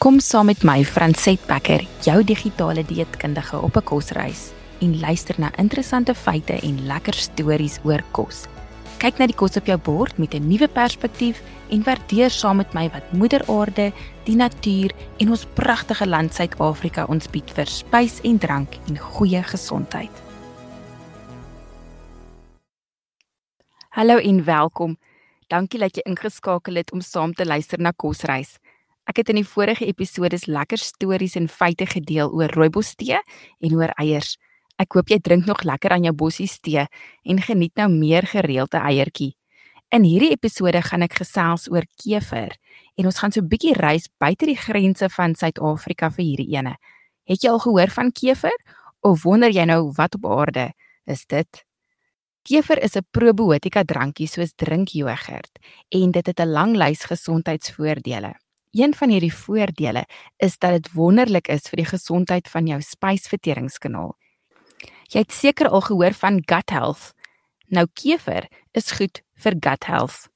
Kom saam met my, Franset Becker, jou digitale dieetkundige op 'n kosreis en luister na interessante feite en lekker stories oor kos. Kyk na die kos op jou bord met 'n nuwe perspektief en waardeer saam met my wat Moeder Aarde, die natuur en ons pragtige land Suid-Afrika ons bied vir spys en drank en goeie gesondheid. Hallo en welkom. Dankie dat jy ingeskakel het om saam te luister na Kosreis. Ek het in die vorige episodes lekker stories en feite gedeel oor rooibos tee en oor eiers. Ek hoop jy drink nog lekker aan jou bossies tee en geniet nou meer gereelde eiertjie. In hierdie episode gaan ek gesels oor kever en ons gaan so 'n bietjie reis buite die grense van Suid-Afrika vir hierdie ene. Het jy al gehoor van kever of wonder jy nou wat op aarde is dit? Kever is 'n probiotika drankie soos drinkjogurt en dit het 'n lang lys gesondheidsvoordele. Een van hierdie voordele is dat dit wonderlik is vir die gesondheid van jou spysverteringskanaal. Jy het seker al gehoor van gut health. Nou kever is goed vir gut health.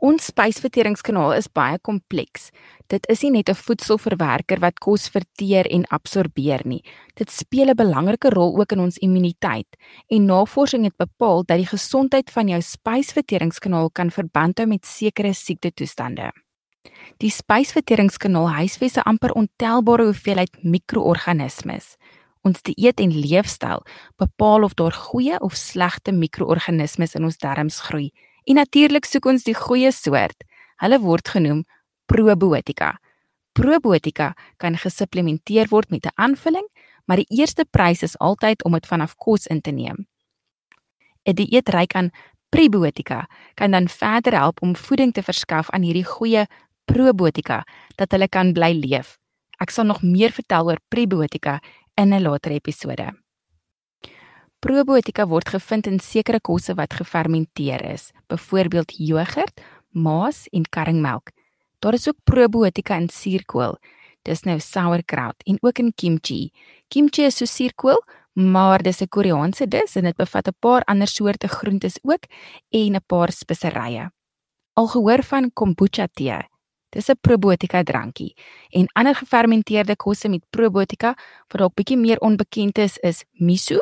Ons spysverteringskanaal is baie kompleks. Dit is nie net 'n voedselverwerker wat kos verteer en absorbeer nie. Dit speel 'n belangrike rol ook in ons immuniteit. En navorsing het bepaal dat die gesondheid van jou spysverteringskanaal kan verband hou met sekere siektetoestande. Die spysverteringskanaal huisves 'n amper ontelbare hoeveelheid mikroorganismes. Ons dieet en leefstyl bepaal of daar goeie of slegte mikroorganismes in ons darmes groei. En natuurlik soek ons die goeie soort. Hulle word genoem probiotika. Probiotika kan gesupplementeer word met 'n aanvulling, maar die eerste prys is altyd om dit vanaf kos in te neem. 'n Dieet ryk aan prebiotika kan dan verder help om voeding te verskaf aan hierdie goeie probiotika dat hulle kan bly leef. Ek sal nog meer vertel oor prebiotika in 'n later episode. Probiotika word gevind in sekere kosse wat gefermenteer is, byvoorbeeld jogurt, maas en karringmelk. Daar is ook probiotika in suurkool. Dis nou sauerkraut en ook in kimchi. Kimchi is so suurkool, maar dis 'n Koreaanse dis en dit bevat 'n paar ander soorte groentes ook en 'n paar speserye. Al gehoor van kombucha tee? Dis 'n probiotika drankie. En ander gefermenteerde kosse met probiotika wat dalk bietjie meer onbekend is, is miso.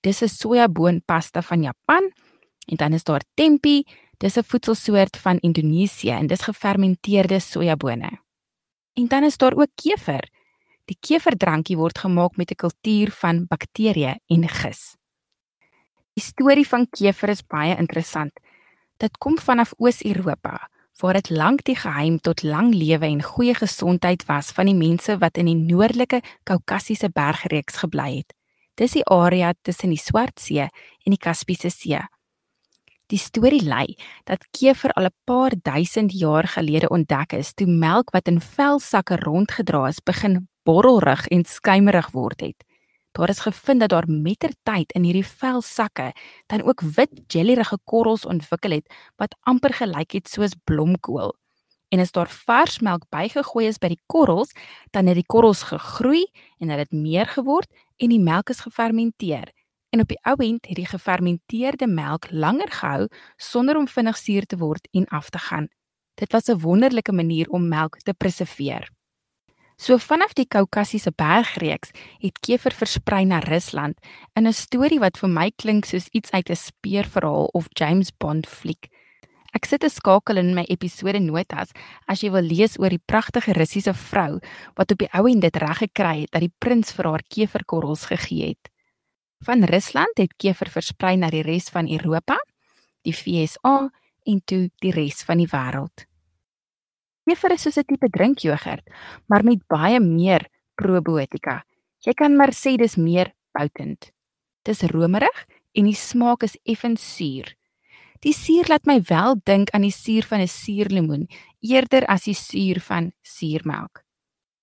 Dis 'n sojaboonpasta van Japan. En dan is daar tempeh. Dis 'n voedselsoort van Indonesië en dis gefermenteerde sojabone. En dan is daar ook kever. Die keverdrankie word gemaak met 'n kultuur van bakterieë en gis. Die storie van kever is baie interessant. Dit kom vanaf Oos-Europa waar dit lank die geheim tot lang lewe en goeie gesondheid was van die mense wat in die noordelike Kaukasiese bergreeks gebly het. Dis die area tussen die Swart See en die Kaspiese See. Die storie lei dat kever al 'n paar duisend jaar gelede ontdek is toe melk wat in velsakke rondgedra is begin borrelrig en skuimerig word het. Daar is gevind dat daar mettertyd in hierdie velsakke dan ook wit jellyrige korrels ontwikkel het wat amper gelyk het soos blomkool. En as daar vars melk bygegooi is by die korrels, dan het die korrels gegroei en dit het meer geword en die melk is gefermenteer. En op die ou end het die gefermenteerde melk langer gehou sonder om vinnig suur te word en af te gaan. Dit was 'n wonderlike manier om melk te preserveer. So vanaf die Kaukasiese bergreeks het kever versprei na Rusland in 'n storie wat vir my klink soos iets uit 'n speurverhaal of James Bond fliek. Ek sit 'n skakel in my episode notas as jy wil lees oor die pragtige Russiese vrou wat op die ou en dit reg gekry het dat die prins vir haar keverkorrels gegee het. Van Rusland het kever versprei na die res van Europa, die VSA en toe die res van die wêreld. Kever is soos 'n tipe drinkjogurt, maar met baie meer probiotika. Jy kan maar sê dis meer potent. Dis romerig en die smaak is effens suur. Die suur laat my wel dink aan die suur van 'n suurlemoen eerder as die suur van suurmelk.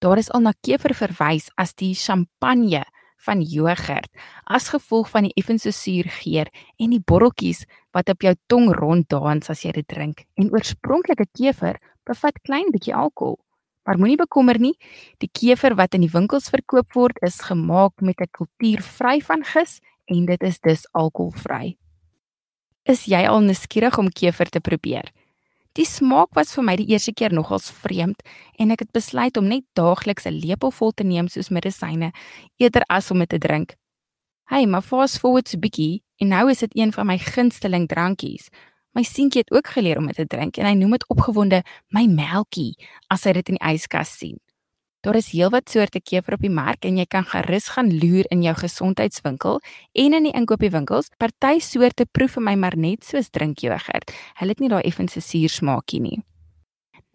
Daar is al na kever verwys as die champagne van jogurt as gevolg van die effense suurgeur en die borreltjies wat op jou tong ronddans as jy dit drink. En oorspronklike kever bevat klein bietjie alkohol. Maar moenie bekommer nie, die kever wat in die winkels verkoop word is gemaak met 'n kultuur vry van gis en dit is dus alkoholvry. Is jy al nuuskierig om kever te probeer? Die smaak was vir my die eerste keer nogals vreemd en ek het besluit om net daagliks 'n lepel vol te neem soos medisyne eerder as om dit te drink. Hey, maar fast forward so bietjie en nou is dit een van my gunsteling drankies. My seentjie het ook geleer om dit te drink en hy noem dit opgewonde my melkie as hy dit in die yskas sien. Daar is heelwat soorte kever op die mark en jy kan gerus gaan loer in jou gesondheidswinkel en in die inkopieswinkels. Party soorte proe vir my maar net soos drinkjogurt. Hulle het nie daai effense suursmaakie nie.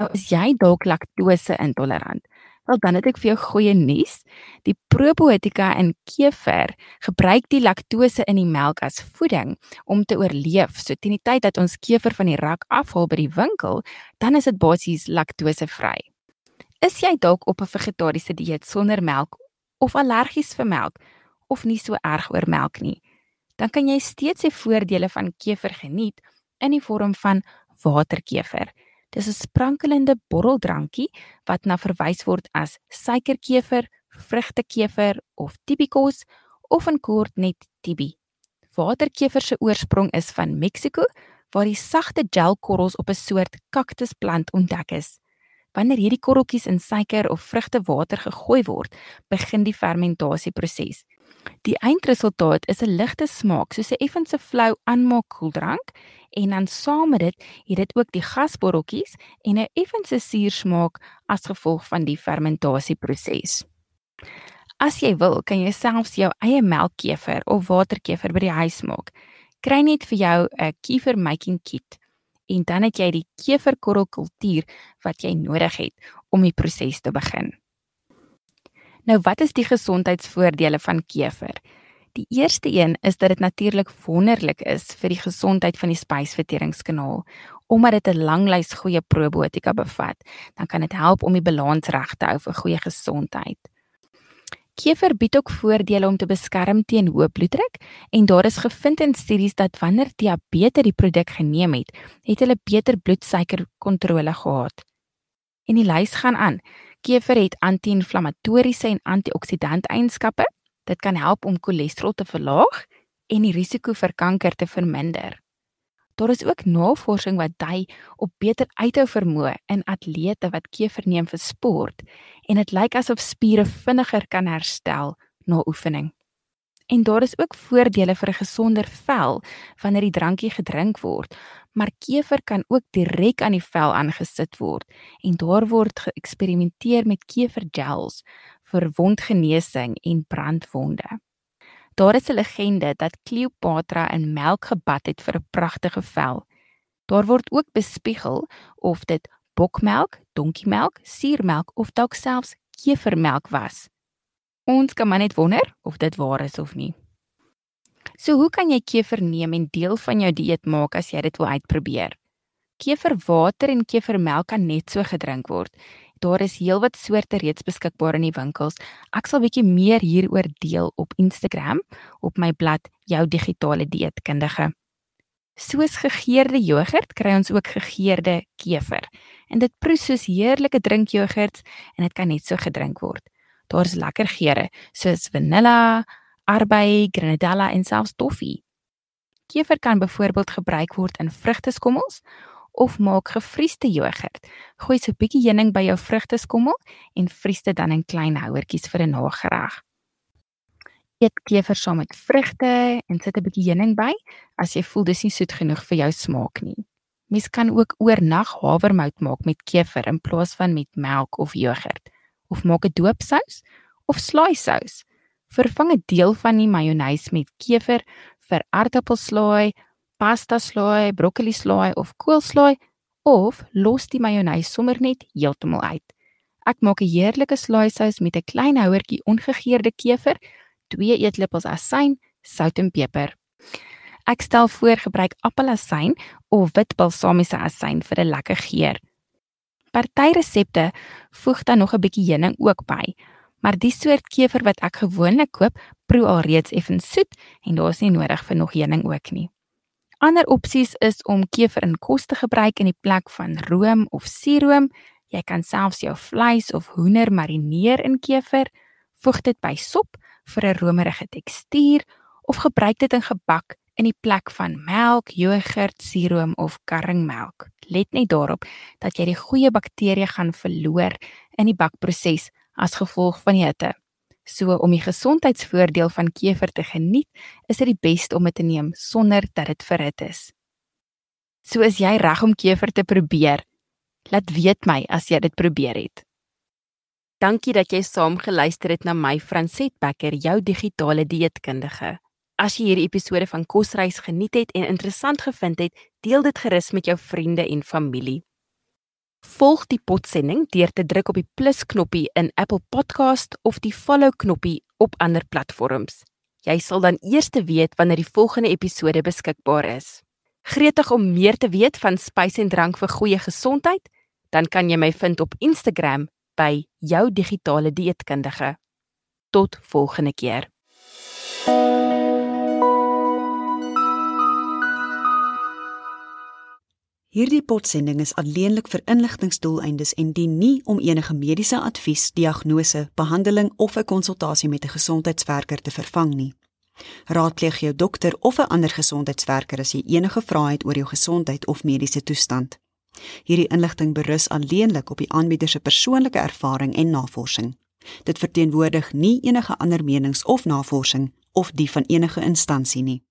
Nou is jy dalk laktose intolerant. Wel dan het ek vir jou goeie nuus. Die probiotika in kever gebruik die laktose in die melk as voeding om te oorleef. So teen die tyd dat ons kever van die rak afhaal by die winkel, dan is dit basies laktosevry. Is jy dalk op 'n vegetariese dieet sonder melk of allergies vir melk of nie so erg oor melk nie? Dan kan jy steeds die voordele van kever geniet in die vorm van waterkever. Dis 'n sprankelende borreldrankie wat na verwys word as suikerkever, vrugtekever of tibikos of in kort net tibi. Waterkever se oorsprong is van Mexiko waar die sagte gelkorrels op 'n soort kaktusplant ontdek is. Wanneer hierdie korreltjies in suiker of vrugtewater gegooi word, begin die fermentasieproses. Die eindresultaat is 'n ligte smaak, soos 'n effense flou aanmaak koeldrank en dan saam met dit het dit ook die gasborreltjies en 'n effense suursmaak as gevolg van die fermentasieproses. As jy wil, kan jy selfs jou eie melkkever of waterkever by die huis maak. Kry net vir jou 'n kever making kit en dan het jy die keverkorrelkultuur wat jy nodig het om die proses te begin. Nou wat is die gesondheidsvoordele van kever? Die eerste een is dat dit natuurlik wonderlik is vir die gesondheid van die spysverteringskanaal omdat dit 'n lang lys goeie probiotika bevat. Dan kan dit help om die balans reg te hou vir goeie gesondheid. Kever bied ook voordele om te beskerm teen hoë bloeddruk en daar is gevind in studies dat wanneer diabetes die produk geneem het, het hulle beter bloedsuikerkontrole gehad. En die lys gaan aan. Kever het anti-inflammatoriese en antioksidant eienskappe. Dit kan help om cholesterol te verlaag en die risiko vir kanker te verminder. Daar is ook navorsing wat dui op beter uithou vermoë in atlete wat kever neem vir sport en dit lyk asof spiere vinniger kan herstel na oefening. En daar is ook voordele vir 'n gesonder vel wanneer die drankie gedrink word, maar kever kan ook direk aan die vel aangesit word en daar word geëksperimenteer met kevergels vir wondgenesing en brandwonde. Daar is 'n legende dat Kleopatra in melk gebad het vir 'n pragtige vel. Daar word ook bespiegel of dit bokmelk, donkiemelk, suurmelk of dalk selfs kevermelk was. Ons kan maar net wonder of dit waar is of nie. So hoe kan jy kever neem en deel van jou dieet maak as jy dit wil uitprobeer? Keverwater en kevermelk kan net so gedrink word Daar is heelwat soorte reeds beskikbaar in die winkels. Ek sal bietjie meer hieroor deel op Instagram op my blad Jou Digitale Dieetkundige. Soos gegeurde jogurt kry ons ook gegeurde kever. En dit proe soos heerlike drinkjogurts en dit kan net so gedrink word. Daar's lekker geure soos vanilla, arbei, grenadella en selfs toffee. Kever kan byvoorbeeld gebruik word in vrugteskommels of maak gefriesde jogurt. Gooi so 'n bietjie heuning by jou vrugteskommel en vries dit dan in klein houertjies vir 'n nagereg. Eet kever saam met vrugte en sit 'n bietjie heuning by as jy voel dis nie soet genoeg vir jou smaak nie. Mens kan ook oornag havermout maak met kever in plaas van met melk of jogurt of maak 'n doopsous of slaai sous. Vervang 'n deel van die mayonnaise met kever vir aardappelslaai pasta slaai, broccoli slaai of koolslaai of los die mayonnaise sommer net heeltemal uit. Ek maak 'n heerlike slaaisous met 'n klein houertjie ongegeurde kever, 2 eetlepels asyn, sout en peper. Ek stel voor gebruik appelasyn of wit balsamiese asyn vir 'n lekker geur. Party resepte voeg dan nog 'n bietjie heuning ook by, maar die soort kever wat ek gewoonlik koop, proe alreeds effens soet en daar's nie nodig vir nog heuning ook nie. Ander opsies is om kever in kos te gebruik in die plek van room of suurroom. Jy kan selfs jou vleis of hoender marineer in kever, voeg dit by sop vir 'n romerige tekstuur of gebruik dit in gebak in die plek van melk, jogurt, siroom of karringmelk. Let net daarop dat jy die goeie bakterieë gaan verloor in die bakproses as gevolg van die hitte. So om die gesondheidsvoordeel van kefir te geniet, is dit die beste om dit te neem sonder dat dit verhit is. So is jy reg om kefir te probeer. Laat weet my as jy dit probeer het. Dankie dat jy saam geluister het na my Franset Becker, jou digitale dieetkundige. As jy hierdie episode van Kosreis geniet het en interessant gevind het, deel dit gerus met jou vriende en familie. Volg die potsending deur te druk op die plus knoppie in Apple Podcast of die follow knoppie op ander platforms. Jy sal dan eers weet wanneer die volgende episode beskikbaar is. Gretig om meer te weet van spys en drank vir goeie gesondheid, dan kan jy my vind op Instagram by jou digitale dieetkundige. Tot volgende keer. Hierdie potsending is alleenlik vir inligtingdoeleindes en dien nie om enige mediese advies, diagnose, behandeling of 'n konsultasie met 'n gesondheidswerker te vervang nie. Raadpleeg jou dokter of 'n ander gesondheidswerker as jy enige vrae het oor jou gesondheid of mediese toestand. Hierdie inligting berus alleenlik op die aanbieder se persoonlike ervaring en navorsing. Dit verteenwoordig nie enige ander menings of navorsing of die van enige instansie nie.